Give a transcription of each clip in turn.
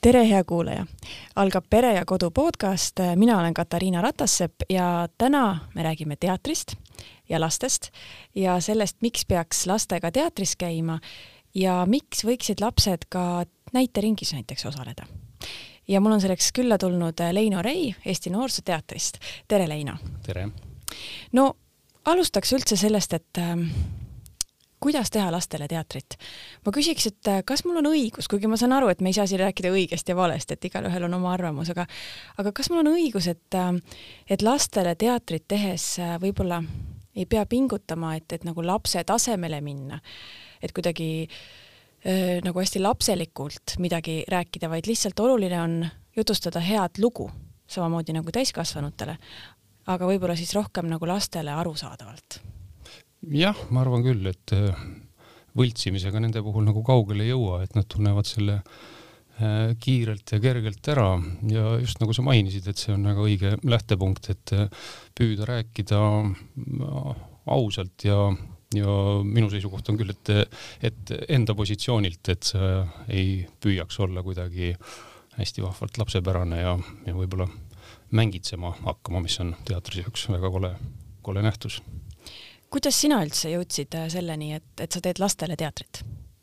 tere, hea kuulaja! algab Pere ja Kodu podcast, mina olen Katariina Ratassepp ja täna me räägime teatrist ja lastest ja sellest, miks peaks lastega teatris käima ja miks võiksid lapsed ka näiteringis näiteks osaleda. ja mul on selleks külla tulnud Leino Rei Eesti Noorsooteatrist. tere, Leino! tere! no alustaks üldse sellest, et kuidas teha lastele teatrit. ma küsiks, et äh, kas mul on õigus, kuigi ma saan aru, et me ei saa siin rääkida õigest ja valest, et igalühel on oma arvamus, aga aga kas mul on õigus, et äh, et lastele teatrit tehes äh, võib-olla ei pea pingutama, et, et nagu lapse tasemele minna, et kuidagi äh, nagu hästi lapselikult midagi rääkida, vaid lihtsalt oluline on jutustada head lugu, samamoodi nagu täiskasvanutele, aga võib-olla siis rohkem nagu lastele arusaadavalt jah, ma arvan küll, et äh, võltsimisega nende puhul nagu kaugele ei jõua, et nad tunnevad selle äh, kiirelt ja kergelt ära. Ja just nagu sa mainisid, et see on väga õige lähtepunkt, et äh, püüda rääkida ausalt ja, ja minu seisukoht on küll, et, et enda positsioonilt, et sa ei püüaks olla kuidagi hästi vahvalt lapsepärane ja, ja võib-olla mängitsema hakkama, mis on teatris üks väga kole, kole nähtus kuidas sina üldse jõudsid äh, selleni, et, et sa teed lastele teatrit?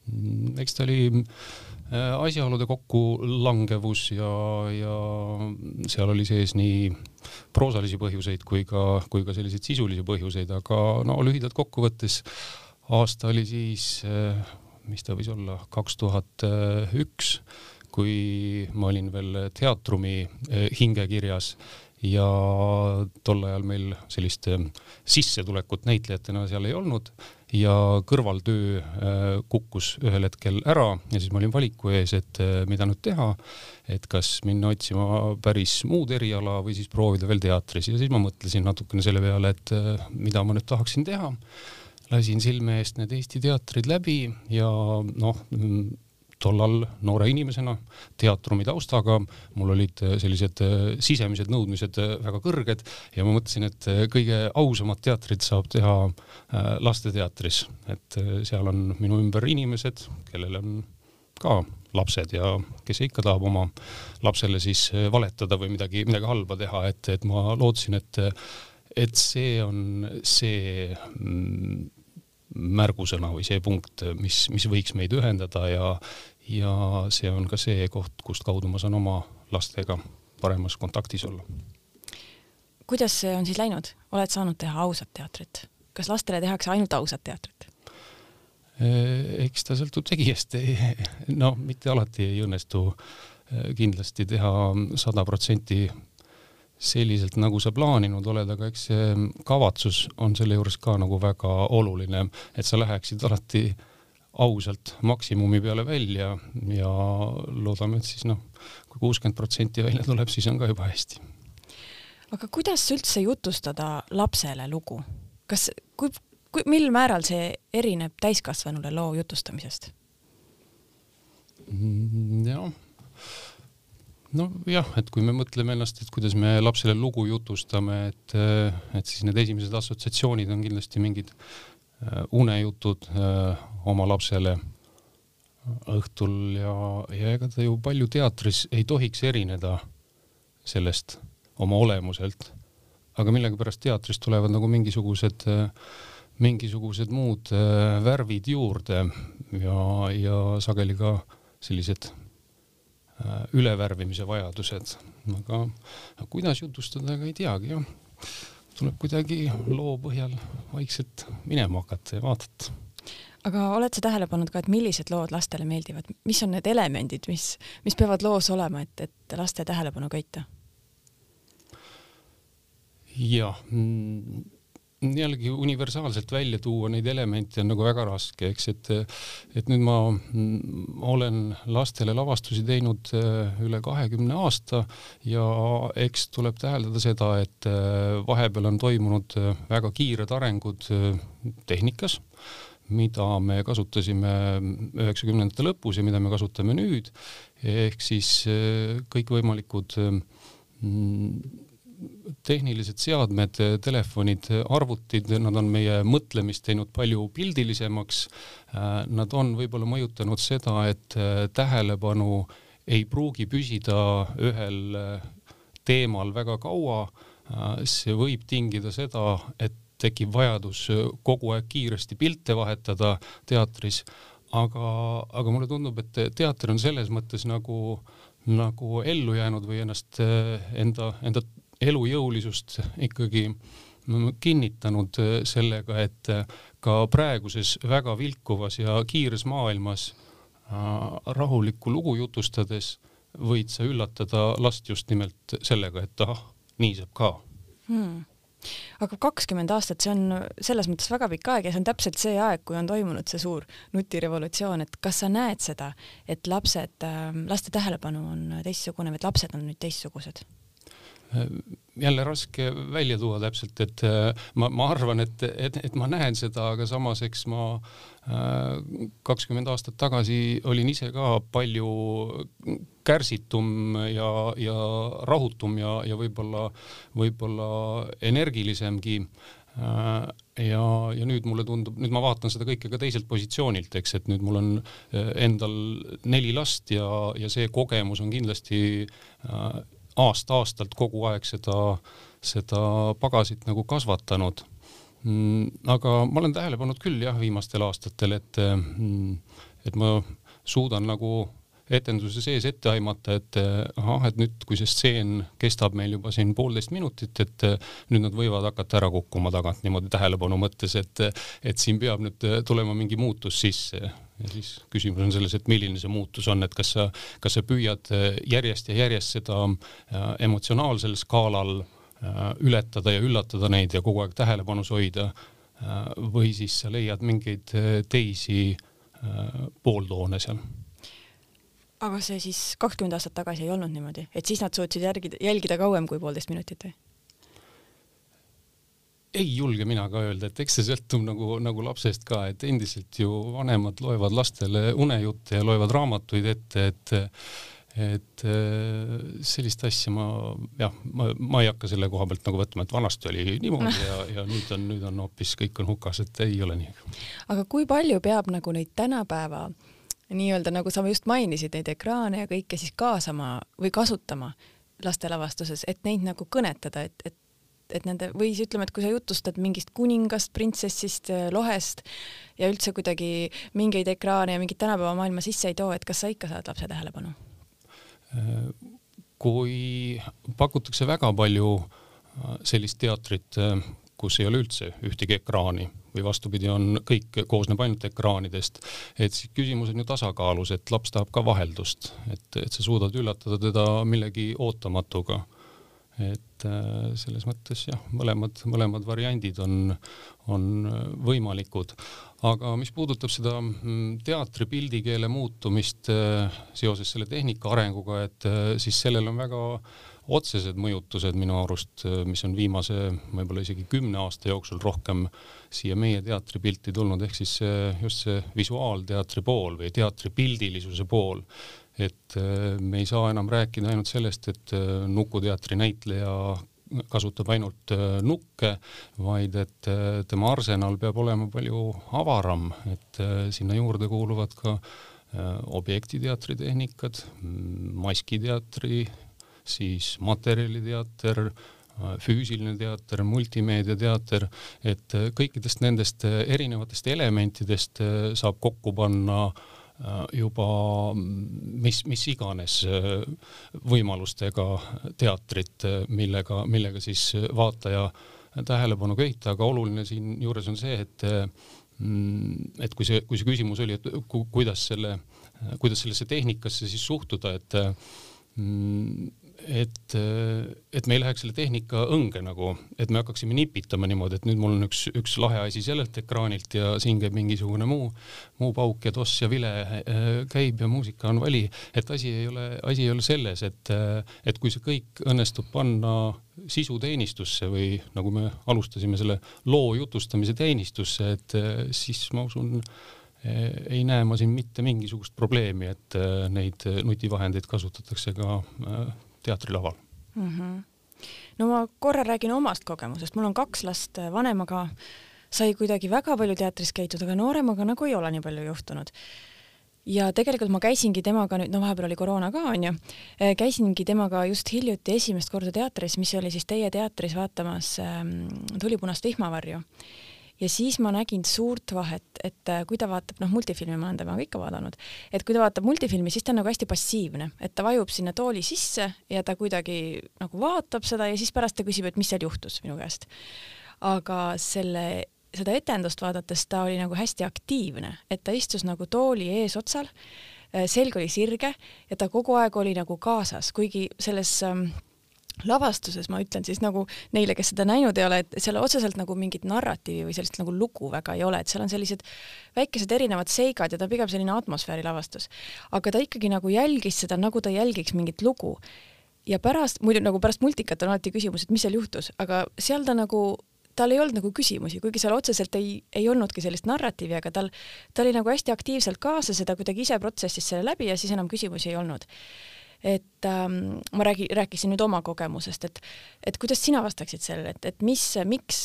Mm, eks ta oli äh, asjaolude kokkulangevus ja, ja seal oli sees nii proosalisi põhjuseid kui ka, kui ka selliseid sisulisi põhjuseid, aga no lühidalt kokkuvõttes aasta oli siis, äh, mis ta võis olla, kaks tuhat üks, kui ma olin veel teatrumi hingekirjas ja tol ajal meil sellist äh, sissetulekut näitlejatena seal ei olnud. Ja kõrvaltöö äh, kukkus ühel hetkel ära ja siis ma olin valiku ees, et äh, mida nüüd teha, et kas minna otsima päris muud eriala või siis proovida veel teatris. Ja siis ma mõtlesin natukene selle peale, et mida ma nüüd tahaksin teha. Lasin silme eest need Eesti teatrid läbi ja noh, tollal noore inimesena, teatrumi taustaga, mul olid äh, sellised äh, sisemised nõudmised äh, väga kõrged ja ma mõtlesin, et kõige ausamat teatrit saab teha lasteteatris, et seal on minu ümber inimesed, kellel on ka lapsed ja kes ikka tahab oma lapsele siis valetada või midagi, midagi halba teha, et, et ma lootsin, et, et see on see mm, märgusõna või see punkt, mis, mis võiks meid ühendada ja, ja see on ka see koht, kust kaudu ma saan oma lastega paremas kontaktis olla. kuidas see on siis läinud, oled saanud teha ausat teatrit? kas lastele tehakse ainult ausat teatrit? eks ta sõltub tegijast, no mitte alati ei õnnestu kindlasti teha sada protsenti selliselt, nagu sa plaaninud oled, aga eks see kavatsus on selle juures ka nagu väga oluline, et sa läheksid alati ausalt maksimumi peale välja ja loodame, et siis noh, kui kuuskümmend protsenti välja tuleb, siis on ka juba hästi. aga kuidas üldse jutustada lapsele lugu? kas, kui, kui, mil määral see erineb täiskasvanule loo jutustamisest? Mm, jah nojah, et kui me mõtleme ennast, et kuidas me lapsele lugu jutustame, et, et siis need esimesed assotsiatsioonid on kindlasti mingid unejutud äh, oma lapsele õhtul ja, ja ega ta ju palju teatris ei tohiks erineda sellest oma olemuselt. aga millegipärast teatris tulevad nagu mingisugused, mingisugused muud äh, värvid juurde ja, ja sageli ka sellised Äh, ülevärvimise vajadused, aga kuidas jutustada, ega ei teagi jah. Tuleb kuidagi loo põhjal vaikselt minema hakata ja vaadata. aga oled sa tähele pannud ka, et millised lood lastele meeldivad, mis on need elemendid, mis, mis peavad loos olema, et, et laste tähelepanu köita? jah mm, jällegi universaalselt välja tuua neid elemente on nagu väga raske, eks, et et nüüd ma mm, olen lastele lavastusi teinud äh, üle kahekümne aasta ja eks tuleb täheldada seda, et äh, vahepeal on toimunud äh, väga kiired arengud tehnikas, mida me kasutasime üheksakümnendate lõpus ja mida me kasutame nüüd, ehk siis kõikvõimalikud mm, tehnilised seadmed, telefonid, arvutid, nad on meie mõtlemist teinud palju pildilisemaks. Nad on võib-olla mõjutanud seda, et tähelepanu ei pruugi püsida ühel teemal väga kaua. see võib tingida seda, et tekib vajadus kogu aeg kiiresti pilte vahetada teatris, aga, aga mulle tundub, et teater on selles mõttes nagu, nagu ellu jäänud või ennast enda, enda elujõulisust ikkagi kinnitanud sellega, et ka praeguses väga vilkuvas ja kiires maailmas äh, rahulikku lugu jutustades võid sa üllatada last just nimelt sellega, et ahah, nii saab ka hmm aga kakskümmend aastat, see on selles mõttes väga pikk aeg ja see on täpselt see aeg, kui on toimunud see suur nutirevolutsioon, et kas sa näed seda, et lapsed, äh, laste tähelepanu on teistsugune või et lapsed on nüüd teistsugused? Jälle raske välja tuua täpselt, et äh, ma, ma arvan, et, et, et ma näen seda, aga samas, eks ma äh, kakskümmend aastat tagasi olin ise ka palju kärsitum ja, ja rahutum ja, ja võib-olla, võib-olla energilisemgi. Äh, ja, ja nüüd mulle tundub, nüüd ma vaatan seda kõike ka teiselt positsioonilt, eks, et nüüd mul on endal neli last ja, ja see kogemus on kindlasti aasta-aastalt kogu aeg seda, seda pagasit nagu kasvatanud. Mm, aga ma olen tähele pannud küll jah, viimastel aastatel, et, mm, et ma suudan nagu etenduse sees ette aimata, et ahah, et nüüd, kui see stseen kestab meil juba siin poolteist minutit, et nüüd nad võivad hakata ära kukkuma tagant niimoodi tähelepanu mõttes, et, et siin peab nüüd tulema mingi muutus sisse ja siis küsimus on selles, et milline see muutus on, et kas sa, kas sa püüad äh, järjest ja järjest seda äh, emotsionaalsel skaalal äh, ületada ja üllatada neid ja kogu aeg tähelepanus hoida või siis sa leiad mingeid teisi pooltoone seal aga see siis kakskümmend aastat tagasi ei olnud niimoodi, et siis nad suutsid järgida, jälgida kauem kui poolteist minutit või? Ei julge mina ka öelda, et eks see sõltub nagu, nagu lapsest ka, et endiselt ju vanemad loevad lastele unejutte ja loevad raamatuid ette, et et äh, sellist asja ma jah, ma, ma ei hakka selle koha pealt nagu võtma, et vanasti oli niimoodi ja, ja nüüd on, nüüd on hoopis kõik on hukas, et ei ole nii. aga kui palju peab nagu neid tänapäeva nii-öelda nagu sa just mainisid, neid ekraane ja kõike siis kaasama või kasutama lastelavastuses, et neid nagu kõnetada, et, et et nende või siis ütleme, et kui sa jutustad mingist kuningast, printsessist, äh, lohest ja üldse kuidagi mingeid ekraane ja mingit tänapäeva maailma sisse ei too, et kas sa ikka saad lapse tähelepanu? kui pakutakse väga palju äh, sellist teatrit, äh, kus ei ole üldse ühtegi ekraani või vastupidi, on kõik koosneb ainult ekraanidest, et siis küsimus on ju tasakaalus, et laps tahab ka vaheldust, et, et sa suudad üllatada teda millegi ootamatuga et äh, selles mõttes jah, mõlemad, mõlemad variandid on, on võimalikud. aga mis puudutab seda mm, teatri pildikeele muutumist äh, seoses selle tehnika arenguga, et äh, siis sellel on väga otsesed mõjutused minu arust, mis on viimase võib-olla isegi kümne aasta jooksul rohkem siia meie teatripilti tulnud, ehk siis just see visuaalteatri pool või teatri pildilisuse pool et äh, me ei saa enam rääkida ainult sellest, et äh, Nukuteatri näitleja kasutab ainult äh, nukke, vaid et tema arsenal peab olema palju avaram, et sinna juurde kuuluvad ka objektiteatri tehnikad, maskiteatri, siis materjaliteater, füüsiline teater, multimeediateater, et kõikidest nendest erinevatest elementidest saab kokku panna Äh, juba mis, mis iganes äh, võimalustega teatrit, äh, millega, millega siis vaataja tähelepanu köita, aga oluline siinjuures on see, et mm, et kui see, kui see küsimus oli, et ku, kuidas selle, kuidas sellesse tehnikasse siis suhtuda, et mm, et, et me ei läheks selle tehnika õnge nagu, et me hakkaksime nipitama niimoodi, et nüüd mul on üks, üks lahe asi sellelt ekraanilt ja siin käib mingisugune muu, muu pauk ja toss ja vile äh, käib ja muusika on vali, et asi ei ole, asi ei ole selles, et, et kui see kõik õnnestub panna sisuteenistusse või nagu me alustasime selle loo jutustamise teenistusse, et siis ma usun, ei näe ma siin mitte mingisugust probleemi, et neid nutivahendeid kasutatakse ka teatrilaval mm. -hmm. no ma korra räägin omast kogemusest, mul on kaks last, vanemaga sai kuidagi väga palju teatris käidud, aga nooremaga nagu ei ole nii palju juhtunud. ja tegelikult ma käisingi temaga nüüd, no vahepeal oli koroona ka onju, käisingi temaga just hiljuti esimest korda teatris, mis oli siis teie teatris vaatamas ähm, Tulipunast vihmavarju ja siis ma nägin suurt vahet, et äh, kui ta vaatab, noh, multifilmi ma olen temaga ikka vaadanud, et kui ta vaatab multifilmi, siis ta on nagu hästi passiivne, et ta vajub sinna tooli sisse ja ta kuidagi nagu vaatab seda ja siis pärast ta küsib, et mis seal juhtus minu käest. aga selle, seda etendust vaadates ta oli nagu hästi aktiivne, et ta istus nagu tooli eesotsal, äh, selg oli sirge ja ta kogu aeg oli nagu kaasas, kuigi selles ähm, lavastuses ma ütlen siis nagu neile, kes seda näinud ei ole, et seal otseselt nagu mingit narratiivi või sellist nagu lugu väga ei ole, et seal on sellised väikesed erinevad seigad ja ta on pigem selline atmosfääri lavastus. aga ta ikkagi nagu jälgis seda, nagu ta jälgiks mingit lugu. ja pärast, muidu nagu pärast multikat on alati küsimus, et mis seal juhtus, aga seal ta nagu tal ei olnud nagu küsimusi, kuigi seal otseselt ei, ei olnudki sellist narratiivi, aga tal, ta oli nagu hästi aktiivselt kaasas ja ta kuidagi ise protsessis selle läbi ja siis enam küsimusi ei olnud et ähm, ma räägi, rääkisin nüüd oma kogemusest, et, et kuidas sina vastaksid sellele, et, et mis, miks,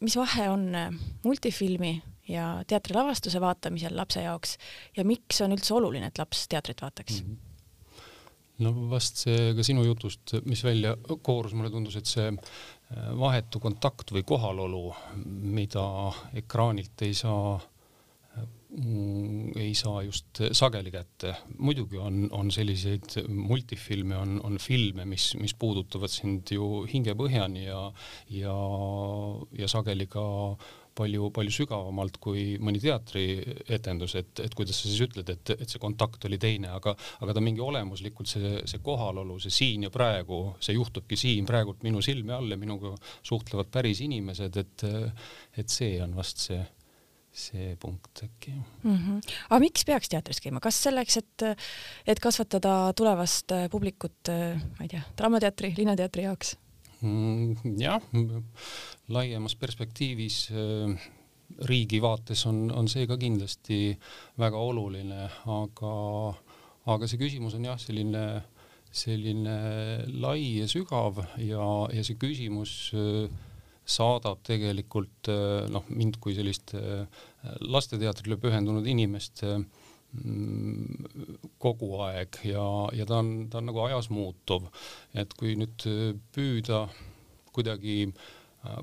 mis vahe on äh, multifilmi ja teatrilavastuse vaatamisel lapse jaoks ja miks on üldse oluline, et laps teatrit vaataks mm? -hmm no vast see ka sinu jutust, mis välja koorus, mulle tundus, et see äh, vahetu kontakt või kohalolu, mida ekraanilt ei saa Mm, ei saa just sageli kätte. muidugi on, on selliseid multifilme, on, on filme, mis, mis puudutavad sind ju hingepõhjani ja, ja, ja sageli ka palju, palju sügavamalt kui mõni teatrietendus, et, et kuidas sa siis ütled, et, et see kontakt oli teine, aga, aga ta mingi olemuslikult see, see kohalolu, see siin ja praegu, see juhtubki siin praegult minu silme all ja minuga suhtlevad päris inimesed, et, et see on vast see see punkt äkki mm. -hmm. aga miks peaks teatris käima, kas selleks, et, et kasvatada tulevast äh, publikut, äh, ma ei tea, Draamateatri, Linnateatri jaoks mm,? jah, laiemas perspektiivis äh, riigi vaates on, on see ka kindlasti väga oluline, aga, aga see küsimus on jah, selline, selline lai ja sügav ja, ja see küsimus äh, saadab tegelikult äh, noh, mind kui sellist äh, lasteteatrile pühendunud inimest äh, mm, kogu aeg ja, ja ta on, ta on nagu ajas muutuv. et kui nüüd püüda kuidagi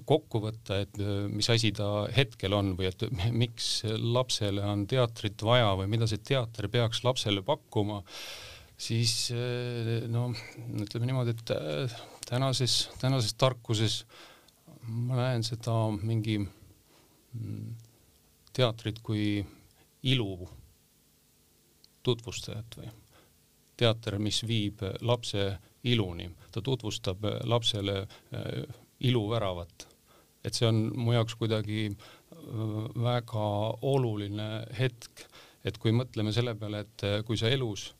kokku võtta, et mis asi ta hetkel on või et miks lapsele on teatrit vaja või mida see teater peaks lapsele pakkuma, siis no ütleme niimoodi, et tänases, tänases tarkuses äh, ma näen seda mingi mm, teatrit kui ilu tutvustajat või teater, mis viib lapse iluni, ta tutvustab lapsele äh, iluväravat. et see on mu jaoks kuidagi äh, väga oluline hetk, et kui mõtleme selle peale, et äh, kui sa elus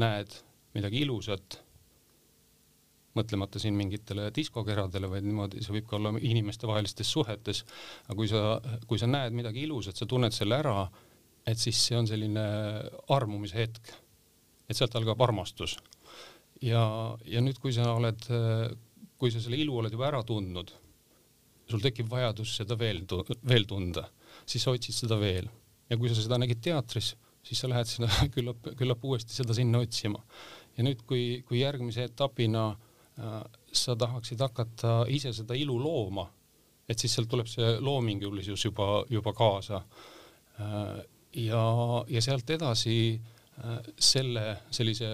näed midagi ilusat mõtlemata siin mingitele diskokeradele, vaid niimoodi, see võib ka olla inimestevahelistes suhetes. aga kui sa, kui sa näed midagi ilusat, sa tunned selle ära, et siis see on selline armumise hetk. et sealt algab armastus. ja, ja nüüd, kui sa oled, kui sa selle ilu oled juba ära tundnud, sul tekib vajadus seda veel, veel tunda, siis sa otsid seda veel. ja kui sa seda nägid teatris, siis sa lähed sinna küllap, küllap uuesti seda sinna otsima. ja nüüd, kui, kui järgmise etapina Äh, sa tahaksid hakata ise seda ilu looma, et siis sealt tuleb see loomingulisus juba, juba kaasa. Äh, ja, ja sealt edasi äh, selle sellise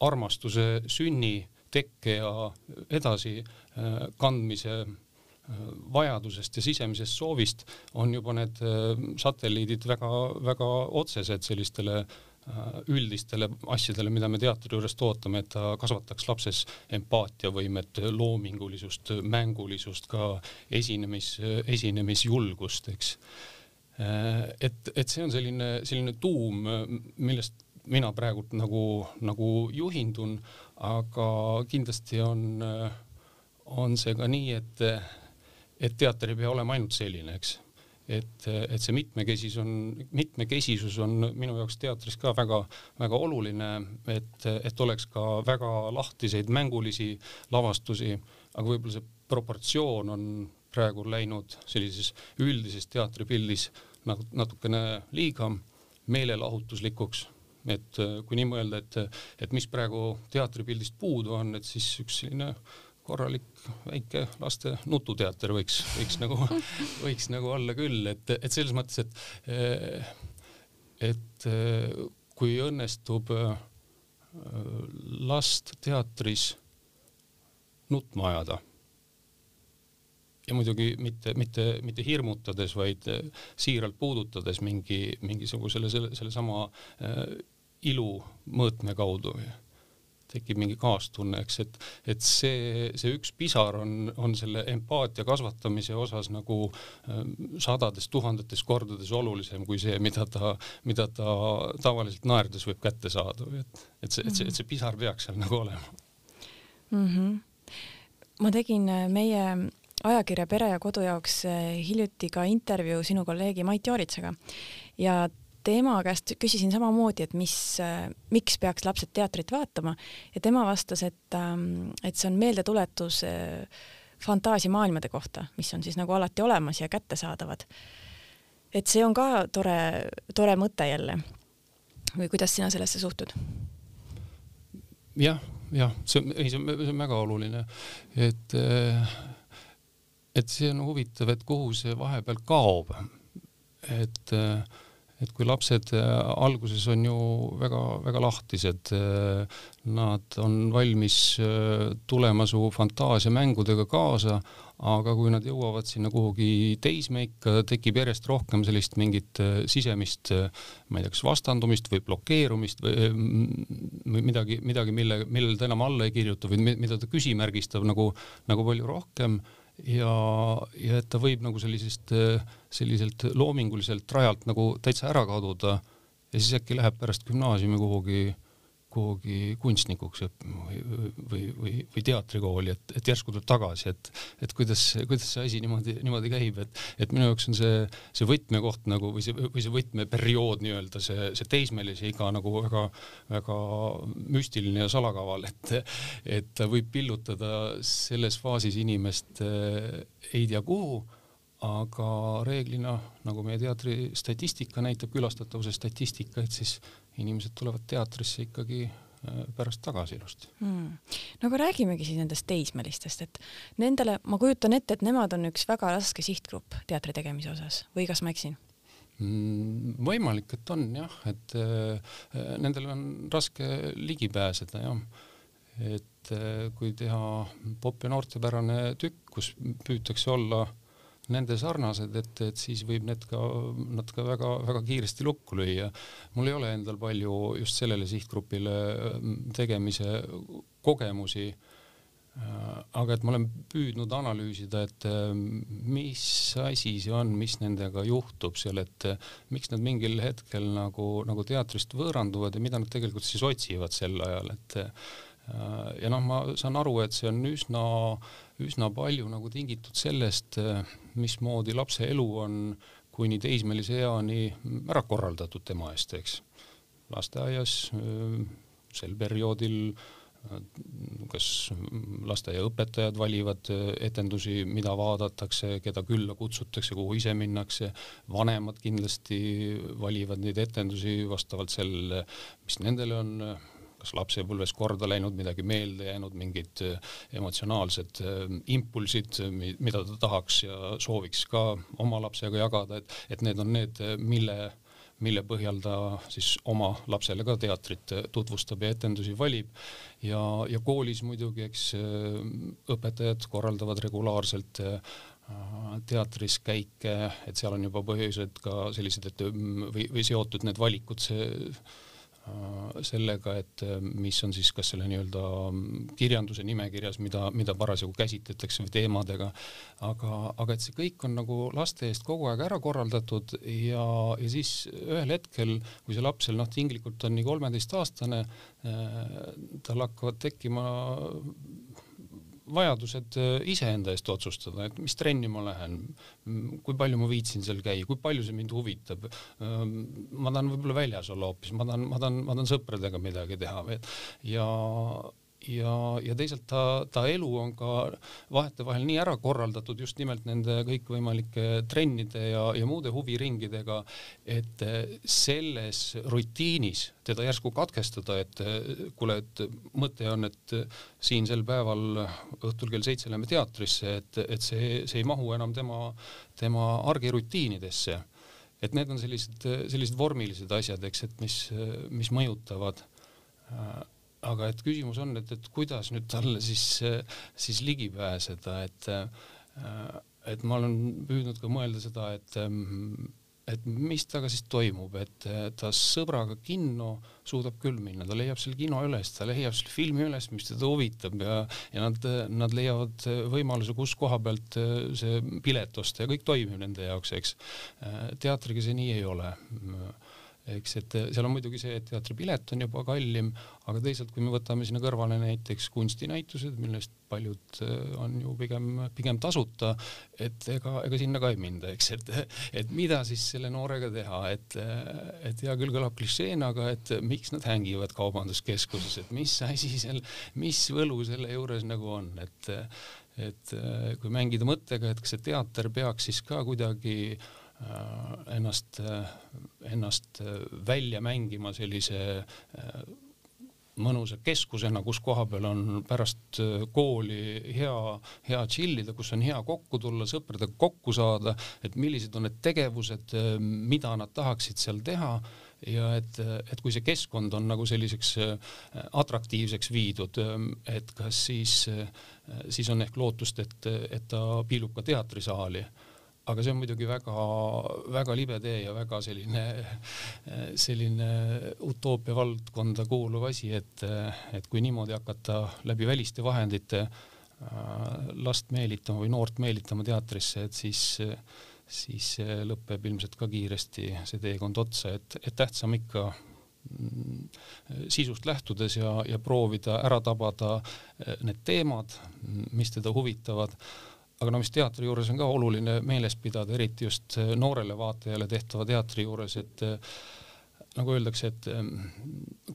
armastuse sünni, tekke ja edasi kandmise vajadusest ja sisemisest soovist on juba need satelliidid väga-väga otsesed sellistele äh, Äh, üldistele asjadele, mida me teatri juurest ootame, et ta kasvataks lapses empaatiavõimet, loomingulisust, mängulisust, ka esinemis, esinemisjulgust, eks. Äh, et, et see on selline, selline tuum, millest mina praegult nagu, nagu juhindun, aga kindlasti on, on see ka nii, et, et teater ei pea olema ainult selline, eks et, et see mitmekesisus on, mitmekesisus on minu jaoks teatris ka väga-väga oluline, et, et oleks ka väga lahtiseid mängulisi lavastusi, aga võib-olla see proportsioon on praegu läinud sellises üldises teatripildis natukene liiga meelelahutuslikuks. Et kui nii mõelda, et, et mis praegu teatripildist puudu on, et siis üks selline korralik väike laste nututeater võiks, võiks nagu, võiks nagu olla küll, et, et selles mõttes, et, et kui õnnestub last teatris nutma ajada ja muidugi mitte, mitte, mitte hirmutades, vaid siiralt puudutades mingi, mingisugusele selle, sellesama ilu mõõtme kaudu tekib mingi kaastunne, eks, et, et see, see üks pisar on, on selle empaatia kasvatamise osas nagu äh, sadades tuhandetes kordades olulisem kui see, mida ta, mida ta tavaliselt naerdes võib kätte saada või et, et see, et see, et see pisar peaks seal nagu olema mm. -hmm. ma tegin äh, meie ajakirja Pere ja Kodu jaoks äh, hiljuti ka intervjuu sinu kolleegi Mait Jooritsega ja tema käest küsisin samamoodi, et mis, miks peaks lapsed teatrit vaatama ja tema vastas, et, ähm, et see on meeldetuletus äh, fantaasiamaailmade kohta, mis on siis nagu alati olemas ja kättesaadavad. et see on ka tore, tore mõte jälle. või kuidas sina sellesse suhtud? jah, jah, see on, ei, see on, see on väga oluline, et, äh, et see on huvitav, et kuhu see vahepeal kaob. et äh, et kui lapsed äh, alguses on ju väga-väga lahtised, äh, nad on valmis äh, tulema su fantaasiamängudega kaasa, aga kui nad jõuavad sinna kuhugi teismeikka, tekib järjest rohkem sellist mingit sisemist, ma ei tea, kas vastandumist või blokeerumist või, midagi, midagi, mille, millele ta enam alla ei kirjuta või mida ta küsimärgistab nagu, nagu palju rohkem. Ja, ja et ta võib nagu sellisest, selliselt loominguliselt rajalt nagu täitsa ära kaduda ja siis äkki läheb pärast gümnaasiumi kuhugi kuhugi kunstnikuks või, või, või, või teatrikooli, et, et järsku tuleb tagasi, et, et kuidas, kuidas see asi niimoodi, niimoodi käib, et, et minu jaoks on see, see võtmekoht nagu või see, või see võtmeperiood nii-öelda, see, see teismelise iga nagu väga, väga müstiline ja salakaval, et, et ta võib pillutada selles faasis inimest eh, ei tea kuhu aga reeglina, nagu meie teatri statistika näitab, külastatavuse statistika, et siis inimesed tulevad teatrisse ikkagi äh, pärast tagasi ilusti hmm.. no aga räägimegi siis nendest teismelistest, et nendele, ma kujutan ette, et nemad on üks väga raske sihtgrupp teatri tegemise osas või kas ma eksin? Hmm, võimalik, et on jah, et äh, nendele on raske ligi pääseda jah. et äh, kui teha ja noortepärane tükk, kus püütakse olla äh, nende sarnased, et, et siis võib need ka, nad ka väga-väga kiiresti lukku lüüa. mul ei ole endal palju just sellele sihtgrupile mm, tegemise kogemusi äh, aga et ma olen püüdnud analüüsida, et äh, mis asi see on, mis nendega juhtub seal, et äh, miks nad mingil hetkel nagu, nagu teatrist võõranduvad ja mida nad tegelikult siis otsivad sel ajal, et ja noh, ma saan aru, et see on üsna, üsna palju nagu tingitud sellest, mismoodi lapse elu on kuni teismelise eani ära korraldatud tema eest, eks. lasteaias sel perioodil kas lasteaiaõpetajad valivad etendusi, mida vaadatakse, keda külla kutsutakse, kuhu ise minnakse, vanemad kindlasti valivad neid etendusi vastavalt sellele, mis nendele on kas lapsepõlves korda läinud, midagi meelde jäänud, mingid äh, emotsionaalsed äh, impulsid, mida ta tahaks ja sooviks ka oma lapsega jagada, et, et need on need, mille mille põhjal ta siis oma lapsele ka teatrit tutvustab ja etendusi valib. ja, ja koolis muidugi, eks äh, õpetajad korraldavad regulaarselt teatris käike, et seal on juba põhjused ka sellised, et või, või seotud need valikud see Äh, sellega, et äh, mis on siis kas selle nii-öelda mm, kirjanduse nimekirjas, mida, mida parasjagu käsitletakse või teemadega, aga, aga et see kõik on nagu laste eest kogu aeg ära korraldatud ja, ja siis ühel hetkel, kui see laps seal noh, tinglikult on nii kolmeteistaastane, äh, tal hakkavad tekkima vajadused äh, iseenda eest otsustada, et mis trenni ma lähen, kui palju ma viitsin seal käia, kui palju see mind huvitab. Ähm, ma tahan võib-olla väljas olla hoopis, ma tahan, ma tahan, ma tahan sõpradega midagi teha ja ja, ja teisalt ta, ta elu on ka vahetevahel nii ära korraldatud just nimelt nende kõikvõimalike trennide ja, ja muude huviringidega, et selles rutiinis teda järsku katkestada, et kuule, et mõte on, et siin sel päeval õhtul kell seitse lähme teatrisse, et, et see, see ei mahu enam tema, tema argirutiinidesse. et need on sellised, sellised vormilised asjad, eks, et mis, mis mõjutavad aga et küsimus on, et, et kuidas nüüd talle siis, siis ligi pääseda, et, et ma olen püüdnud ka mõelda seda, et, et mis temaga siis toimub, et ta sõbraga kinno suudab küll minna, ta leiab selle kino üles, ta leiab selle filmi üles, mis teda huvitab ja, ja nad, nad leiavad võimaluse, kus koha pealt see pilet osta ja kõik toimib nende jaoks, eks. teatriga see nii ei ole eks, et seal on muidugi see, et teatripilet on juba kallim, aga teisalt, kui me võtame sinna kõrvale näiteks kunstinäitused, millest paljud äh, on ju pigem, pigem tasuta, et ega, ega sinna ka ei minda, eks, et, et mida siis selle noorega teha, et, et hea küll kõlab klišeena, aga et miks nad hängivad kaubanduskeskuses, et mis asi seal, mis võlu selle juures nagu on, et, et kui mängida mõttega, et kas see teater peaks siis ka kuidagi Äh, ennast, äh, ennast äh, välja mängima sellise mõnusa keskusena, kus koha peal on pärast kooli hea, hea chill ida, kus on hea kokku tulla, sõpradega kokku saada, et millised on need tegevused, mida nad tahaksid seal teha ja et, et kui see keskkond on nagu selliseks atraktiivseks viidud, et kas siis, siis on ehk lootust, et, et ta piilub ka teatrisaali aga see on muidugi väga-väga libe tee ja väga selline, selline utoopia valdkonda kuuluv asi, et, et kui niimoodi hakata läbi väliste vahendite äh, last meelitama või noort meelitama teatrisse, et siis, siis lõpeb ilmselt ka kiiresti see teekond otsa, et, et tähtsam ikka mm, sisust lähtudes ja, ja proovida ära tabada äh, need teemad, mis teda huvitavad aga no mis teatri juures on ka oluline meeles pidada, eriti just äh, noorele vaatajale tehtava teatri juures, et äh, nagu öeldakse, et ähm,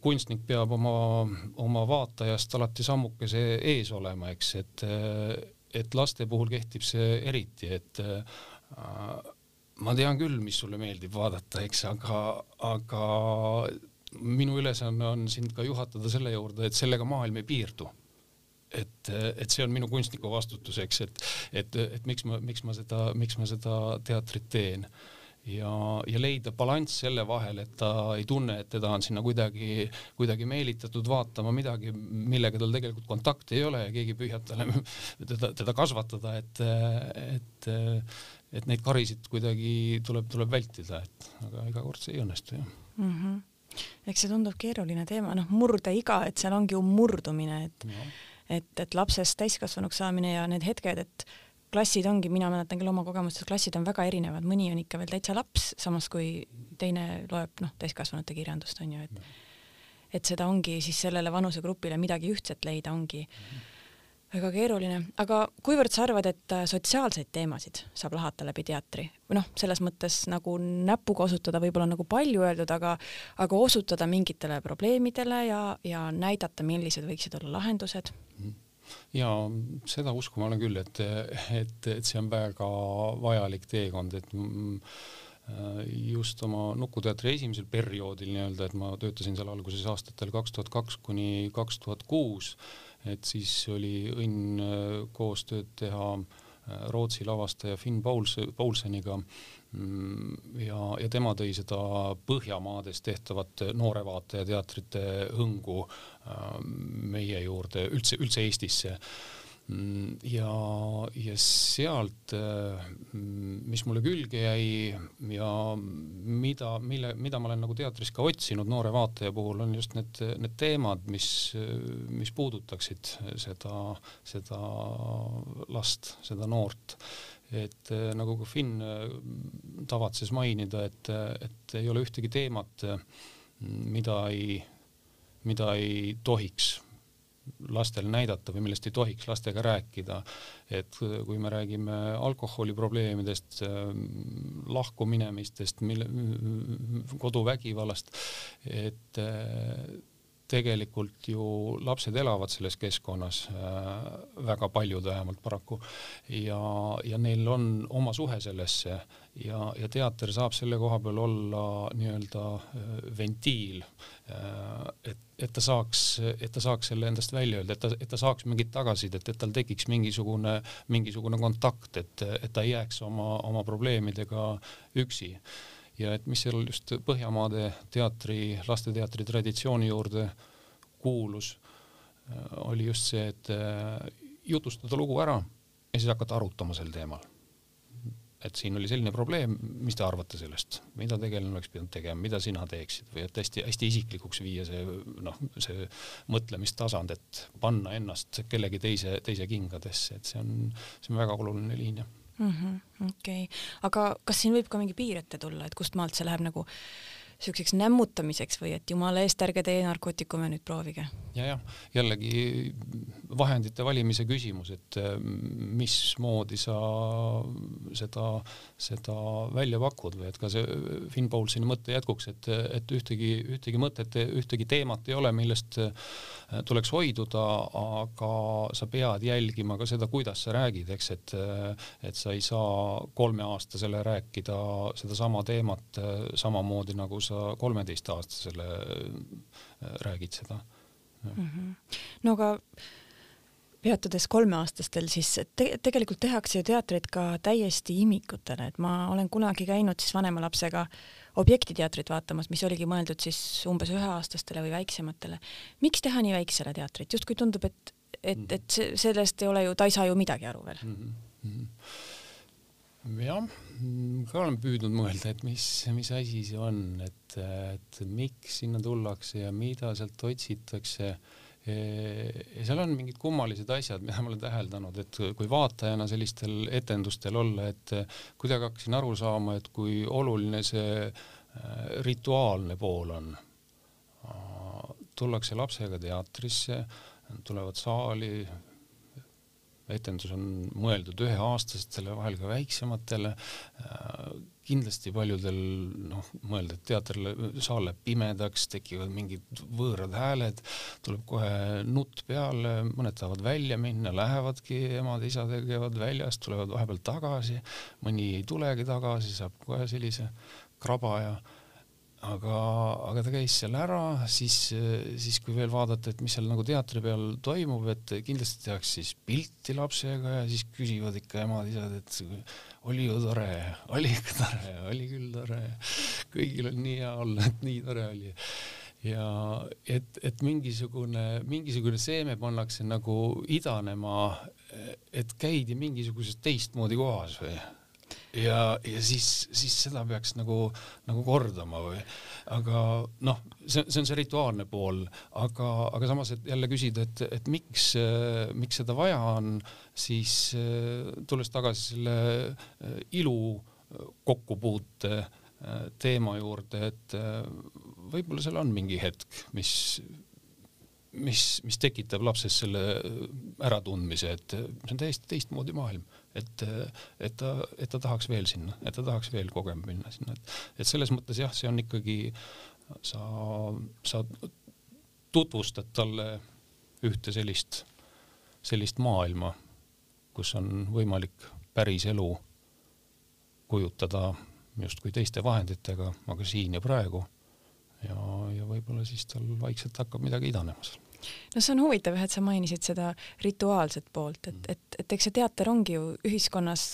kunstnik peab oma, oma vaatajast alati sammukese ees olema, eks, et, äh, et laste puhul kehtib see eriti, et ma tean küll, mis sulle meeldib vaadata, eks, aga, aga minu ülesanne on sind ka juhatada selle juurde, et sellega maailm ei piirdu et, et see on minu kunstniku vastutus, eks, et, et, et miks ma, miks ma seda, miks ma seda teatrit teen. Ja, ja leida balanss selle vahel, et ta ei tunne, et teda on sinna kuidagi, kuidagi meelitatud vaatama midagi, millega tal tegelikult kontakti ei ole ja keegi püüab talle teda, teda kasvatada, et, et, et neid karisid kuidagi tuleb, tuleb vältida, et aga iga kord see ei õnnestu jah. Mm. -hmm eks see tundub keeruline teema, noh, murdeiga, et seal ongi ju murdumine, et no et, et lapsest täiskasvanuks saamine ja need hetked, et klassid ongi, mina mäletan küll oma kogemustest, klassid on väga erinevad, mõni on ikka veel täitsa laps, samas kui teine loeb noh, täiskasvanute kirjandust on ju, et et seda ongi siis sellele vanusegrupile midagi ühtset leida ongi väga keeruline, aga kuivõrd sa arvad, et äh, sotsiaalseid teemasid saab lahata läbi teatri? Noh, selles mõttes nagu näpuga osutada võib-olla nagu palju öeldud, aga aga osutada mingitele probleemidele ja, ja näidata, millised võiksid olla lahendused ja seda usku ma olen küll, et, et, et see on väga vajalik teekond, et mm, just oma Nukuteatri esimesel perioodil nii-öelda, et ma töötasin seal alguses aastatel kaks tuhat kaks kuni kaks tuhat kuus, et siis oli õnn äh, koostööd teha äh, Rootsi lavastaja Finn Pauls, Paulseniga ja, ja tema tõi seda Põhjamaades tehtavat noorevaataja teatrite hõngu äh, meie juurde, üldse, üldse Eestisse Mm, ja, ja sealt, äh, mis mulle külge jäi ja mida, mille, mida ma olen nagu teatris ka otsinud noore vaataja puhul, on just need, need teemad, mis, mis puudutaksid seda, seda last, seda noort. Et äh, nagu ka Finn äh, tavatses mainida, et, et ei ole ühtegi teemat, mida ei, mida ei tohiks lastel näidata või millest ei tohiks lastega rääkida. et kui me räägime alkoholiprobleemidest, lahkuminemistest, mille, koduvägivallast, et tegelikult ju lapsed elavad selles keskkonnas äh,, väga paljud vähemalt paraku, ja, ja neil on oma suhe sellesse ja, ja teater saab selle koha peal olla nii-öelda äh, ventiil, äh, et, et ta saaks, et ta saaks selle endast välja öelda, et ta, et ta saaks mingit tagasisidet, et tal tekiks mingisugune, mingisugune kontakt, et, et ta ei jääks oma, oma probleemidega üksi ja et mis seal just Põhjamaade teatri, lasteteatri traditsiooni juurde kuulus, äh, oli just see, et äh, jutustada lugu ära ja siis hakata arutama sel teemal. et siin oli selline probleem, mis te arvate sellest, mida tegelane oleks pidanud tegema, mida sina teeksid? Või et hästi-hästi isiklikuks viia see noh, see mõtlemistasand, et panna ennast kellegi teise, teise kingadesse, et see on, see on väga oluline liin jah mm -hmm,. okei okay., aga kas siin võib ka mingi piir ette tulla, et kust maalt see läheb nagu niisuguseks nämmutamiseks või et jumala eest, ärge teie narkootikume nüüd proovige? ja, jah, jällegi vahendite valimise küsimus, et äh, mismoodi sa seda, seda välja pakud või et ka see Finn Paulsini mõtte jätkuks, et, et ühtegi, ühtegi mõtet, ühtegi teemat ei ole, millest äh, tuleks hoiduda, aga sa pead jälgima ka seda, kuidas sa räägid, eks, et, äh, et sa ei saa kolmeaastasele rääkida sedasama teemat samamoodi nagu sa kolmeteistaastasele räägid seda mm. -hmm. no aga peatudes kolmeaastastel, siis te tegelikult tehakse ju teatrit ka täiesti imikutele, et ma olen kunagi käinud siis vanema lapsega objektiteatrit vaatamas, mis oligi mõeldud siis umbes üheaastastele või väiksematele. miks teha nii väiksele teatrit, justkui tundub, et, et, et see, sellest ei ole ju, ta ei saa ju midagi aru veel mm. -hmm jah, ka olen püüdnud mõelda, et mis, mis asi see on, et, et miks sinna tullakse ja mida sealt otsitakse. ja seal on mingid kummalised asjad, mida ma olen täheldanud, et kui vaatajana sellistel etendustel olla, et kuidagi hakkasin aru saama, et kui oluline see äh, rituaalne pool on. tullakse lapsega teatrisse, tulevad saali, etendus on mõeldud üheaastastele, vahel ka väiksematele. kindlasti paljudel noh, mõelda, et teater, saal läheb pimedaks, tekivad mingid võõrad hääled, tuleb kohe nutt peale, mõned tahavad välja minna, lähevadki emad-isadega, käivad väljas, tulevad vahepeal tagasi, mõni ei tulegi tagasi, saab kohe sellise krabaja aga, aga ta käis seal ära, siis, siis kui veel vaadata, et mis seal nagu teatri peal toimub, et kindlasti tehakse siis pilti lapsega ja siis küsivad ikka emad-isad, et oli ju tore, oli ikka tore, oli küll tore, kõigil on nii hea olla, et nii tore oli. ja et, et mingisugune, mingisugune seeme pannakse nagu idanema, et käidi mingisuguses teistmoodi kohas või ja, ja siis, siis seda peaks nagu, nagu kordama või, aga noh, see, see on see rituaalne pool, aga, aga samas, et jälle küsida, et, et miks, miks seda vaja on, siis tulles tagasi selle äh, ilu kokkupuute äh, teema juurde, et võib-olla seal on mingi hetk, mis mis, mis tekitab lapses selle äratundmise, et see on täiesti teistmoodi maailm et, et ta, et ta tahaks veel sinna, et ta tahaks veel kogema minna sinna, et, et selles mõttes jah, see on ikkagi, sa, sa tutvustad talle ühte sellist, sellist maailma, kus on võimalik päris elu kujutada justkui teiste vahenditega, aga siin ja praegu. ja, ja võib-olla siis tal vaikselt hakkab midagi idanema seal no see on huvitav jah, et sa mainisid seda rituaalset poolt, et, mm. et, et eks see teater ongi ju ühiskonnas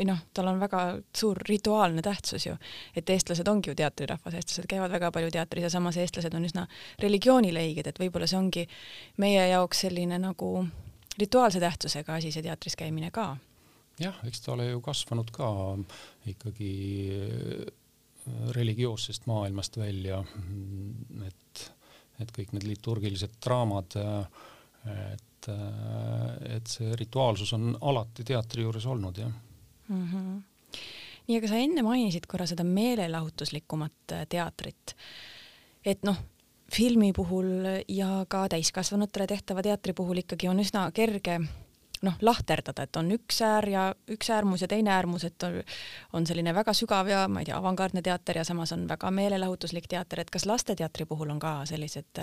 või noh, tal on väga suur rituaalne tähtsus ju, et eestlased ongi ju teatrirahvas, eestlased käivad väga palju teatris ja samas eestlased on üsna religioonile õiged, et võib-olla see ongi meie jaoks selline nagu rituaalse tähtsusega asi, see teatris käimine ka. jah, eks ta ole ju kasvanud ka ikkagi religioossest maailmast välja, et et kõik need liturgilised draamad, et, et see rituaalsus on alati teatri juures olnud, jah mm. -hmm. nii, aga sa enne mainisid korra seda meelelahutuslikumat äh, teatrit, et noh, filmi puhul ja ka täiskasvanutele tehtava teatri puhul ikkagi on üsna kerge noh, lahterdada, et on üks äär ja üks äärmus ja teine äärmus, et on, on selline väga sügav ja ma ei tea, avangardne teater ja samas on väga meelelahutuslik teater, et kas lasteteatri puhul on ka sellised,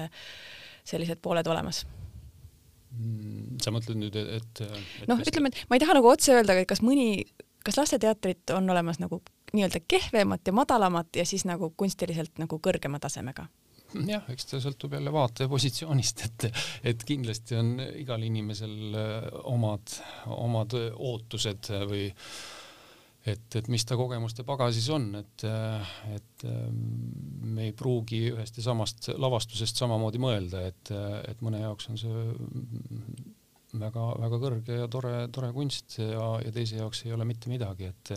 sellised pooled olemas? Mm, sa mõtled nüüd, et, et noh, ütleme, et ma ei taha nagu otse öelda, et kas mõni, kas lasteteatrit on olemas nagu nii-öelda kehvemat ja madalamat ja siis nagu kunstiliselt nagu kõrgema tasemega? Jah, eks ta sõltub jälle vaataja positsioonist, et, et kindlasti on igal inimesel äh, omad, omad ootused või et, et mis ta kogemuste pagasis on, et, et ähm, me ei pruugi ühest ja samast lavastusest samamoodi mõelda, et, et mõne jaoks on see väga-väga kõrge ja tore, tore kunst ja, ja teise jaoks ei ole mitte midagi, et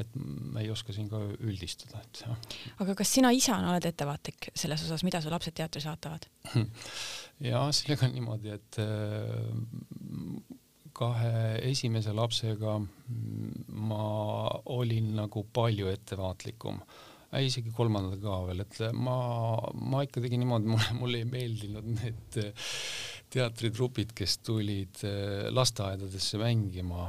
et me ei oska siin ka üldistada, et jah. aga kas sina isana oled ettevaatlik selles osas, mida su lapsed teatris vaatavad? ja sellega on niimoodi, et kahe esimese lapsega ma olin nagu palju ettevaatlikum äh, isegi kolmandaga ka veel, et ma, ma ikka tegin niimoodi, mulle, mulle ei meeldinud need teatritrupid, kes tulid äh, lasteaedadesse mängima,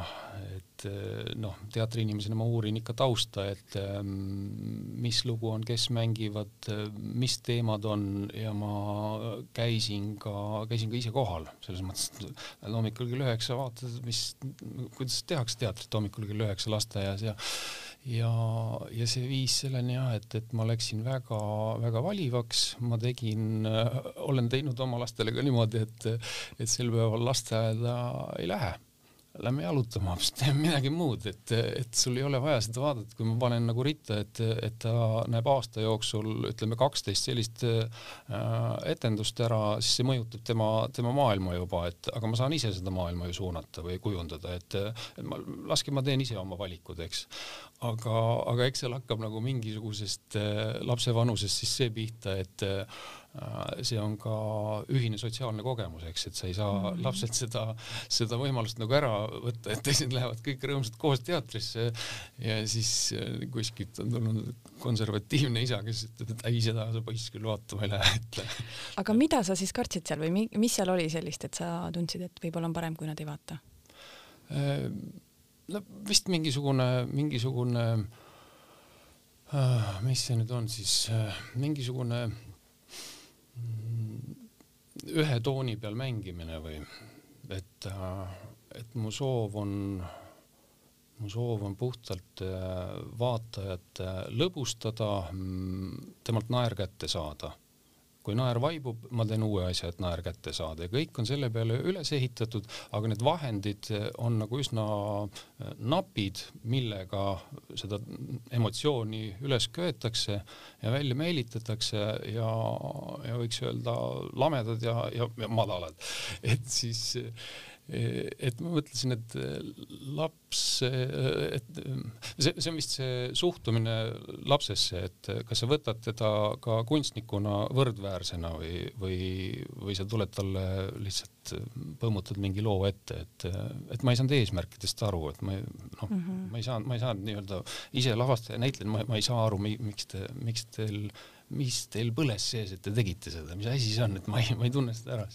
et äh, noh, teatriinimesena ma uurin ikka tausta, et ähm, mis lugu on, kes mängivad, äh, mis teemad on ja ma käisin ka, käisin ka ise kohal, selles mõttes, et hommikul kell üheksa vaatad, mis, kuidas tehakse teatrit hommikul kell üheksa lasteaias ja ja, ja see viis selleni jah, et, et ma läksin väga-väga valivaks, ma tegin olen teinud oma lastele ka niimoodi, et, et sel päeval lasteaeda ei lähe lähme jalutama hoopis, teeme midagi muud, et, et sul ei ole vaja seda vaadata, kui ma panen nagu ritta, et, et ta näeb aasta jooksul ütleme kaksteist sellist äh, etendust ära, siis see mõjutab tema, tema maailma juba, et aga ma saan ise seda maailma ju suunata või kujundada, et, et ma, laske ma teen ise oma valikud, eks. Aga, aga eks seal hakkab nagu mingisugusest äh, lapse vanusest siis see pihta, et äh, see on ka ühine sotsiaalne kogemus, eks, et sa ei saa mm lapselt seda, seda võimalust nagu ära võtta, et teised lähevad kõik rõõmsalt koos teatrisse ja siis äh, kuskilt on tulnud konservatiivne isa, kes ütleb, et ei, seda sa poiss küll vaatama ei lähe, et. aga mida sa siis kartsid seal või mis seal oli sellist, et sa tundsid, et võib-olla on parem, kui nad ei vaata? Äh, no vist mingisugune, mingisugune, mis see nüüd on siis, mingisugune ühe tooni peal mängimine või et, äh, et mu soov on, mu soov on puhtalt äh, vaatajat äh, lõbustada, mm, temalt naer kätte saada kui naer vaibub, ma teen uue asja, et naer kätte saada. Ja kõik on selle peale üles ehitatud, aga need vahendid on nagu üsna äh, napid, millega seda emotsiooni üles köetakse ja välja meelitatakse ja, ja võiks öelda lamedad ja, ja, ja madalad, et siis et ma mõtlesin, et laps, et see, see on vist see suhtumine lapsesse, et kas sa võtad teda ka kunstnikuna võrdväärsena või, või, või sa tuled talle lihtsalt põmmutad mingi loo ette, et, et ma ei saanud eesmärkidest aru, et ma noh mm -hmm., ma ei saanud, ma ei saanud nii-öelda ise lavastaja, näitleja, ma, ma ei saa aru, miks te, miks teil, mis teil põles sees, et te tegite seda, mis asi see on, et ma ei, ma ei tunne seda ära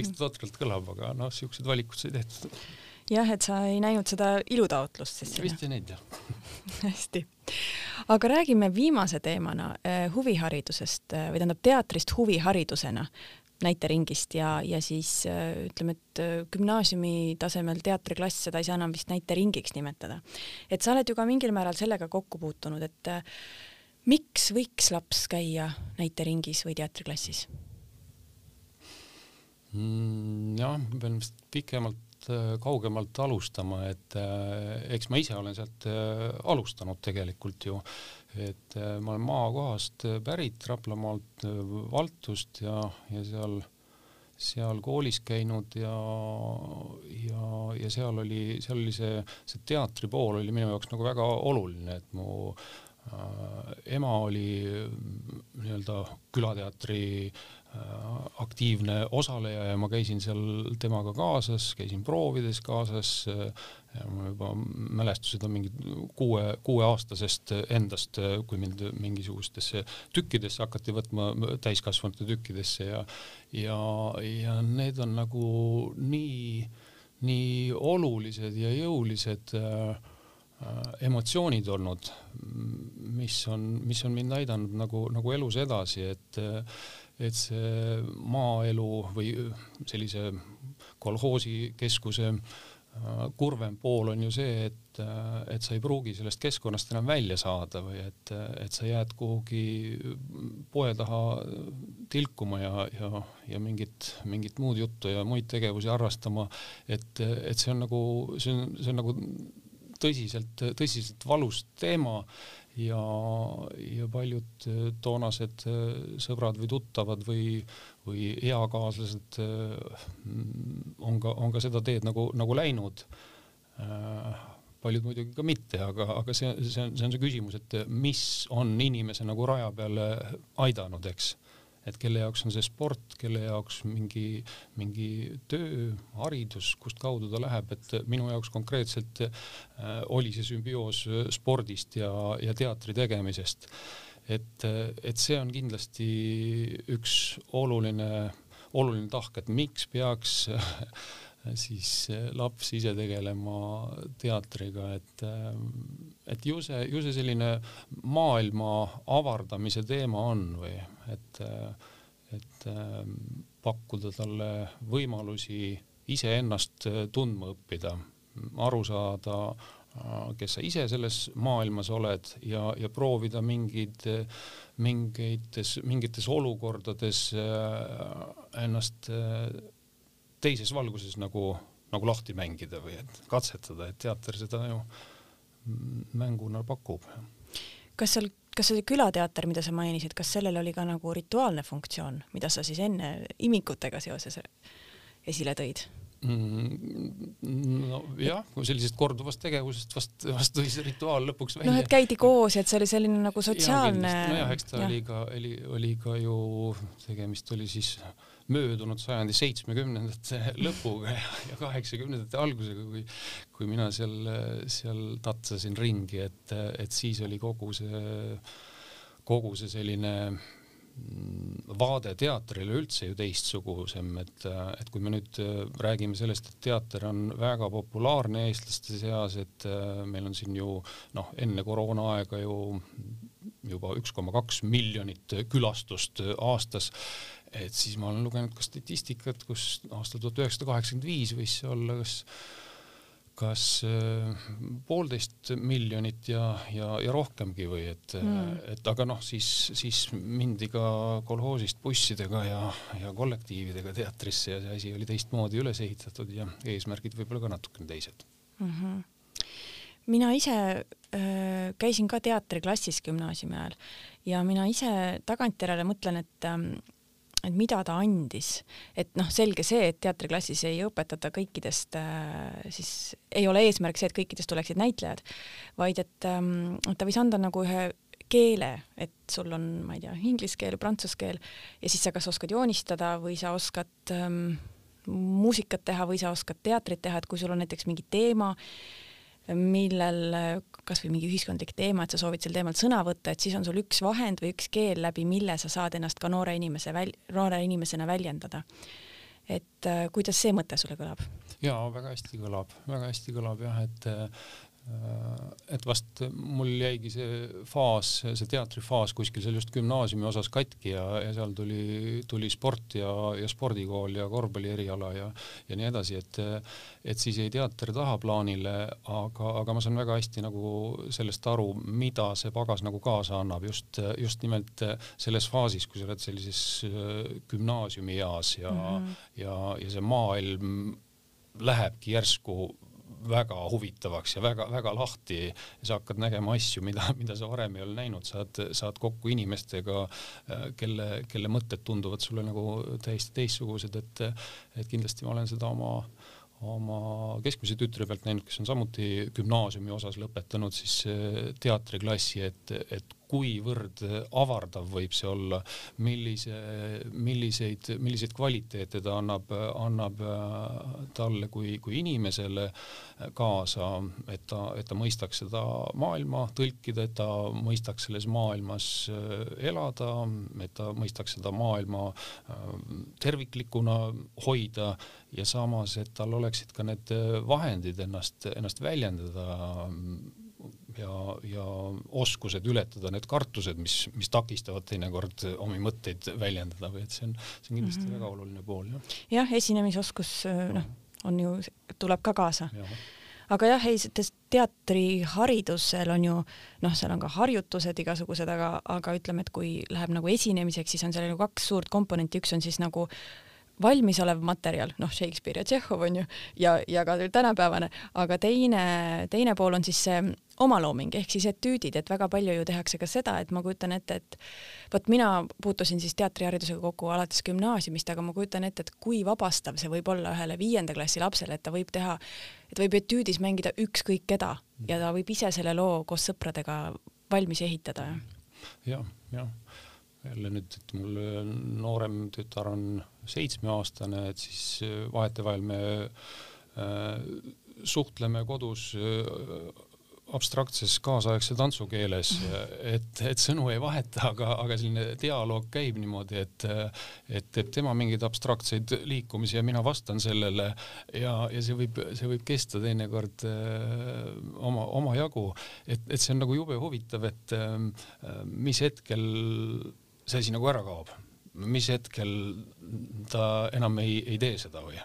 eks ta totralt kõlab, aga noh, siuksed valikud sai tehtud. jah, et sa ei näinud seda ilutaotlust siis? vist ei näinud jah hästi. aga räägime viimase teemana eh, huviharidusest eh, või tähendab teatrist huviharidusena näiteringist ja, ja siis eh, ütleme, et gümnaasiumi tasemel teatriklass, seda ei saa enam vist näiteringiks nimetada. et sa oled ju ka mingil määral sellega kokku puutunud, et miks võiks laps käia näiteringis või teatriklassis? Mm,? jah, ma pean vist pikemalt äh, kaugemalt alustama, et äh, eks ma ise olen sealt äh, alustanud tegelikult ju, et äh, ma olen maakohast äh, pärit, Raplamaalt äh,, Valtust ja, ja seal, seal koolis käinud ja, ja, ja seal oli, seal oli see, see teatri pool oli minu jaoks nagu väga oluline, et mu äh, ema oli nii-öelda külateatri äh, Äh, aktiivne osaleja ja ma käisin seal temaga kaasas, käisin proovides kaasas. ja mul juba mälestused on mingid kuue, kuueaastasest endast, kui mind mingisugustesse tükkidesse hakati võtma, täiskasvanute tükkidesse ja, ja, ja need on nagu nii nii olulised ja jõulised äh, emotsioonid olnud, mis on, mis on mind aidanud nagu, nagu elus edasi, et, et see maaelu või sellise kolhoosikeskuse kurvem pool on ju see, et, et sa ei pruugi sellest keskkonnast enam välja saada või et, et sa jääd kuhugi poe taha tilkuma ja, ja, ja mingit, mingit muud juttu ja muid tegevusi harrastama. et, et see on nagu, see on, see on nagu tõsiselt, tõsiselt valus teema ja, ja paljud toonased sõbrad või tuttavad või, või eakaaslased on ka, on ka seda teed nagu, nagu läinud. paljud muidugi ka mitte, aga, aga see, see on, see on see küsimus, et mis on inimese nagu raja peale aidanud, eks et kelle jaoks on see sport, kelle jaoks mingi, mingi töö, haridus, kust kaudu ta läheb, et minu jaoks konkreetselt äh, oli see sümbioos spordist ja, ja teatri tegemisest. et, et see on kindlasti üks oluline, oluline tahk, et miks peaks siis laps ise tegelema teatriga, et, et ju see, ju see selline maailma avardamise teema on või et, et pakkuda talle võimalusi iseennast tundma õppida, aru saada, kes sa ise selles maailmas oled ja, ja proovida mingeid, mingites, mingites olukordades ennast teises valguses nagu, nagu lahti mängida või et katsetada, et teater seda ju mänguna pakub. kas seal, kas see külateater, mida sa mainisid, kas sellel oli ka nagu rituaalne funktsioon, mida sa siis enne imikutega seoses esile tõid? Mm, nojah, kui sellisest korduvast tegevusest vast, vast tuli see rituaal lõpuks välja. noh, et käidi koos et see oli selline nagu sotsiaalne. nojah, eks ta ja. oli ka, oli, oli ka ju, tegemist oli siis möödunud sajandi seitsmekümnendate lõpuga ja, kaheksakümnendate algusega, kui, kui mina seal, seal tatsasin ringi, et, et siis oli kogu see, kogu see selline mm, vaade teatrile üldse ju teistsugusem, et, et kui me nüüd räägime sellest, et teater on väga populaarne eestlaste seas, et meil on siin ju noh, enne koroonaaega ju juba üks koma kaks miljonit külastust aastas et siis ma olen lugenud ka statistikat, kus aastal tuhat üheksasada kaheksakümmend viis võis see olla kas kas äh, poolteist miljonit ja, ja, ja rohkemgi või et mm., et aga noh, siis, siis mindi ka kolhoosist bussidega ja, ja kollektiividega teatrisse ja see asi oli teistmoodi üles ehitatud ja eesmärgid võib-olla ka natukene teised mm. -hmm mina ise äh, käisin ka teatriklassis gümnaasiumi ajal ja mina ise tagantjärele mõtlen, et ähm, et mida ta andis, et noh, selge see, et teatriklassis ei õpetata kõikidest äh, siis ei ole eesmärk see, et kõikidest tuleksid näitlejad, vaid et ähm, ta võis anda nagu ühe keele, et sul on, ma ei tea, inglise keel, prantsuse keel ja siis sa kas oskad joonistada või sa oskad ähm, muusikat teha või sa oskad teatrit teha, et kui sul on näiteks mingi teema, millel kasvõi mingi ühiskondlik teema, et sa soovid sel teemal sõna võtta, et siis on sul üks vahend või üks keel, läbi mille sa saad ennast ka noore inimese väl-, noore inimesena väljendada. et äh, kuidas see mõte sulle kõlab? jaa, väga hästi kõlab, väga hästi kõlab jah, et Äh, et vast mul jäigi see faas, see teatrifaas kuskil seal just gümnaasiumi osas katki ja, ja seal tuli, tuli sport ja, ja spordikool ja korvpalli eriala ja, ja nii edasi, et, et siis jäi teater tahaplaanile, aga, aga ma saan väga hästi nagu sellest aru, mida see pagas nagu kaasa annab just, just nimelt selles faasis, kui sa oled sellises äh, gümnaasiumieas ja mm, -hmm. ja, ja see maailm lähebki järsku väga huvitavaks ja väga-väga lahti sa hakkad nägema asju, mida, mida sa varem ei ole näinud, saad, saad kokku inimestega, kelle, kelle mõtted tunduvad sulle nagu täiesti teistsugused, et, et kindlasti ma olen seda oma oma keskmise tütre pealt näinud, kes on samuti gümnaasiumi osas lõpetanud siis teatriklassi, et, et kuivõrd avardav võib see olla, millise, milliseid, milliseid kvaliteete ta annab, annab talle kui, kui inimesele kaasa, et ta, et ta mõistaks seda maailma tõlkida, et ta mõistaks selles maailmas elada, et ta mõistaks seda maailma terviklikuna hoida ja samas, et tal oleksid ka need vahendid ennast, ennast väljendada ja, ja oskused ületada need kartused, mis, mis takistavad teinekord omi mõtteid väljendada või et see on, see on kindlasti mm -hmm. väga oluline pool, jah. jah, esinemisoskus noh, on ju, tuleb ka kaasa ja aga jah, ei, teatriharidusel on ju noh, seal on ka harjutused igasugused, aga, aga ütleme, et kui läheb nagu esinemiseks, siis on seal nagu kaks suurt komponenti, üks on siis nagu valmisolev materjal, noh, Shakespeare ja Tšehhov on ju, ja, ja ka tänapäevane, aga teine, teine pool on siis see omalooming ehk siis etüüdid, et väga palju ju tehakse ka seda, et ma kujutan ette, et vot mina puutusin siis teatriharidusega kokku alates gümnaasiumist, aga ma kujutan ette, et kui vabastav see võib olla ühele viienda klassi lapsele, et ta võib teha, et võib etüüdis mängida ükskõik keda ja ta võib ise selle loo koos sõpradega valmis ehitada. jah, jah jälle nüüd, et mul noorem tütar on seitsmeaastane, et siis äh, vahetevahel me äh, suhtleme kodus äh, abstraktses kaasaegse tantsukeeles, et, et sõnu ei vaheta, aga, aga selline dialoog käib niimoodi, et, et teeb tema mingeid abstraktseid liikumisi ja mina vastan sellele. Ja, ja see võib, see võib kesta teinekord oma, omajagu, et, et see on nagu jube huvitav, et mis hetkel see asi nagu ära kaob. mis hetkel ta enam ei, ei tee seda või?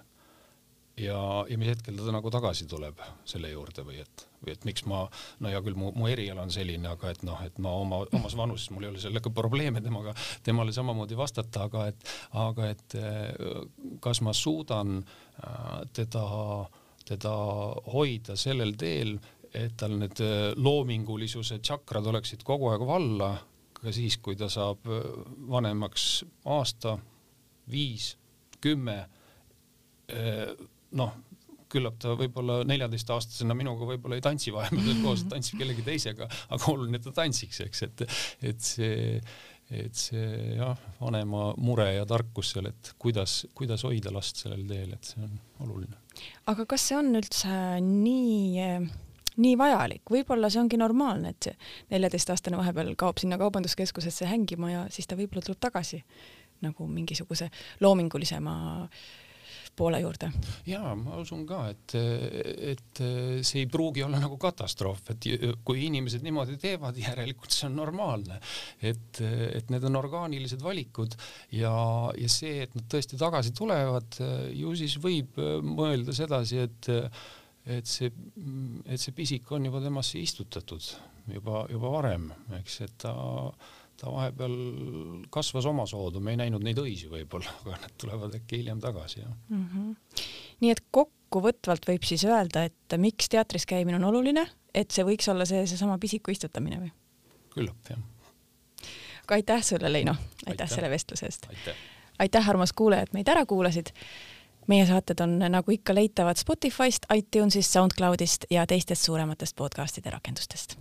ja, ja mis hetkel ta nagu tagasi tuleb selle juurde või et, või et miks ma, no hea küll, mu, mu eriala on selline, aga et noh, et ma oma, omas vanuses, mul ei ole sellega probleeme temaga, temale samamoodi vastata, aga et, aga et kas ma suudan äh, teda, teda hoida sellel teel, et tal need loomingulisuse tšakrad oleksid kogu aeg valla ka siis, kui ta saab äh, vanemaks aasta, viis, kümme, äh, noh, küllap ta võib-olla neljateistaastasena minuga võib-olla ei tantsi vahepeal koos, tantsib kellegi teisega, aga oluline, et ta tantsiks, eks, et, et see, et see jah, vanema mure ja tarkus seal, et kuidas, kuidas hoida last sellel teel, et see on oluline. aga kas see on üldse nii nii vajalik, võib-olla see ongi normaalne, et see neljateistaastane vahepeal kaob sinna kaubanduskeskusesse hängima ja siis ta võib-olla tuleb tagasi nagu mingisuguse loomingulisema poole juurde. ja ma usun ka, et, et see ei pruugi olla nagu katastroof, et kui inimesed niimoodi teevad, järelikult see on normaalne, et, et need on orgaanilised valikud ja, ja see, et nad tõesti tagasi tulevad, ju siis võib mõelda sedasi, et et see, et see pisik on juba temasse istutatud juba, juba varem, eks, et ta, ta vahepeal kasvas omasoodu, me ei näinud neid õisi võib-olla, aga nad tulevad äkki hiljem tagasi, jah mm. -hmm. nii et kokkuvõtvalt võib siis öelda, et miks teatris käimine on oluline, et see võiks olla see, seesama pisiku istutamine või? küllap, jah. aga aitäh sulle, Leino, aitäh, aitäh selle vestluse eest. aitäh, armas kuulaja, et meid ära kuulasid meie saated on nagu ikka leitavad Spotify'st, iTunes'ist, SoundCloud'ist ja teistest suurematest podcast'ide rakendustest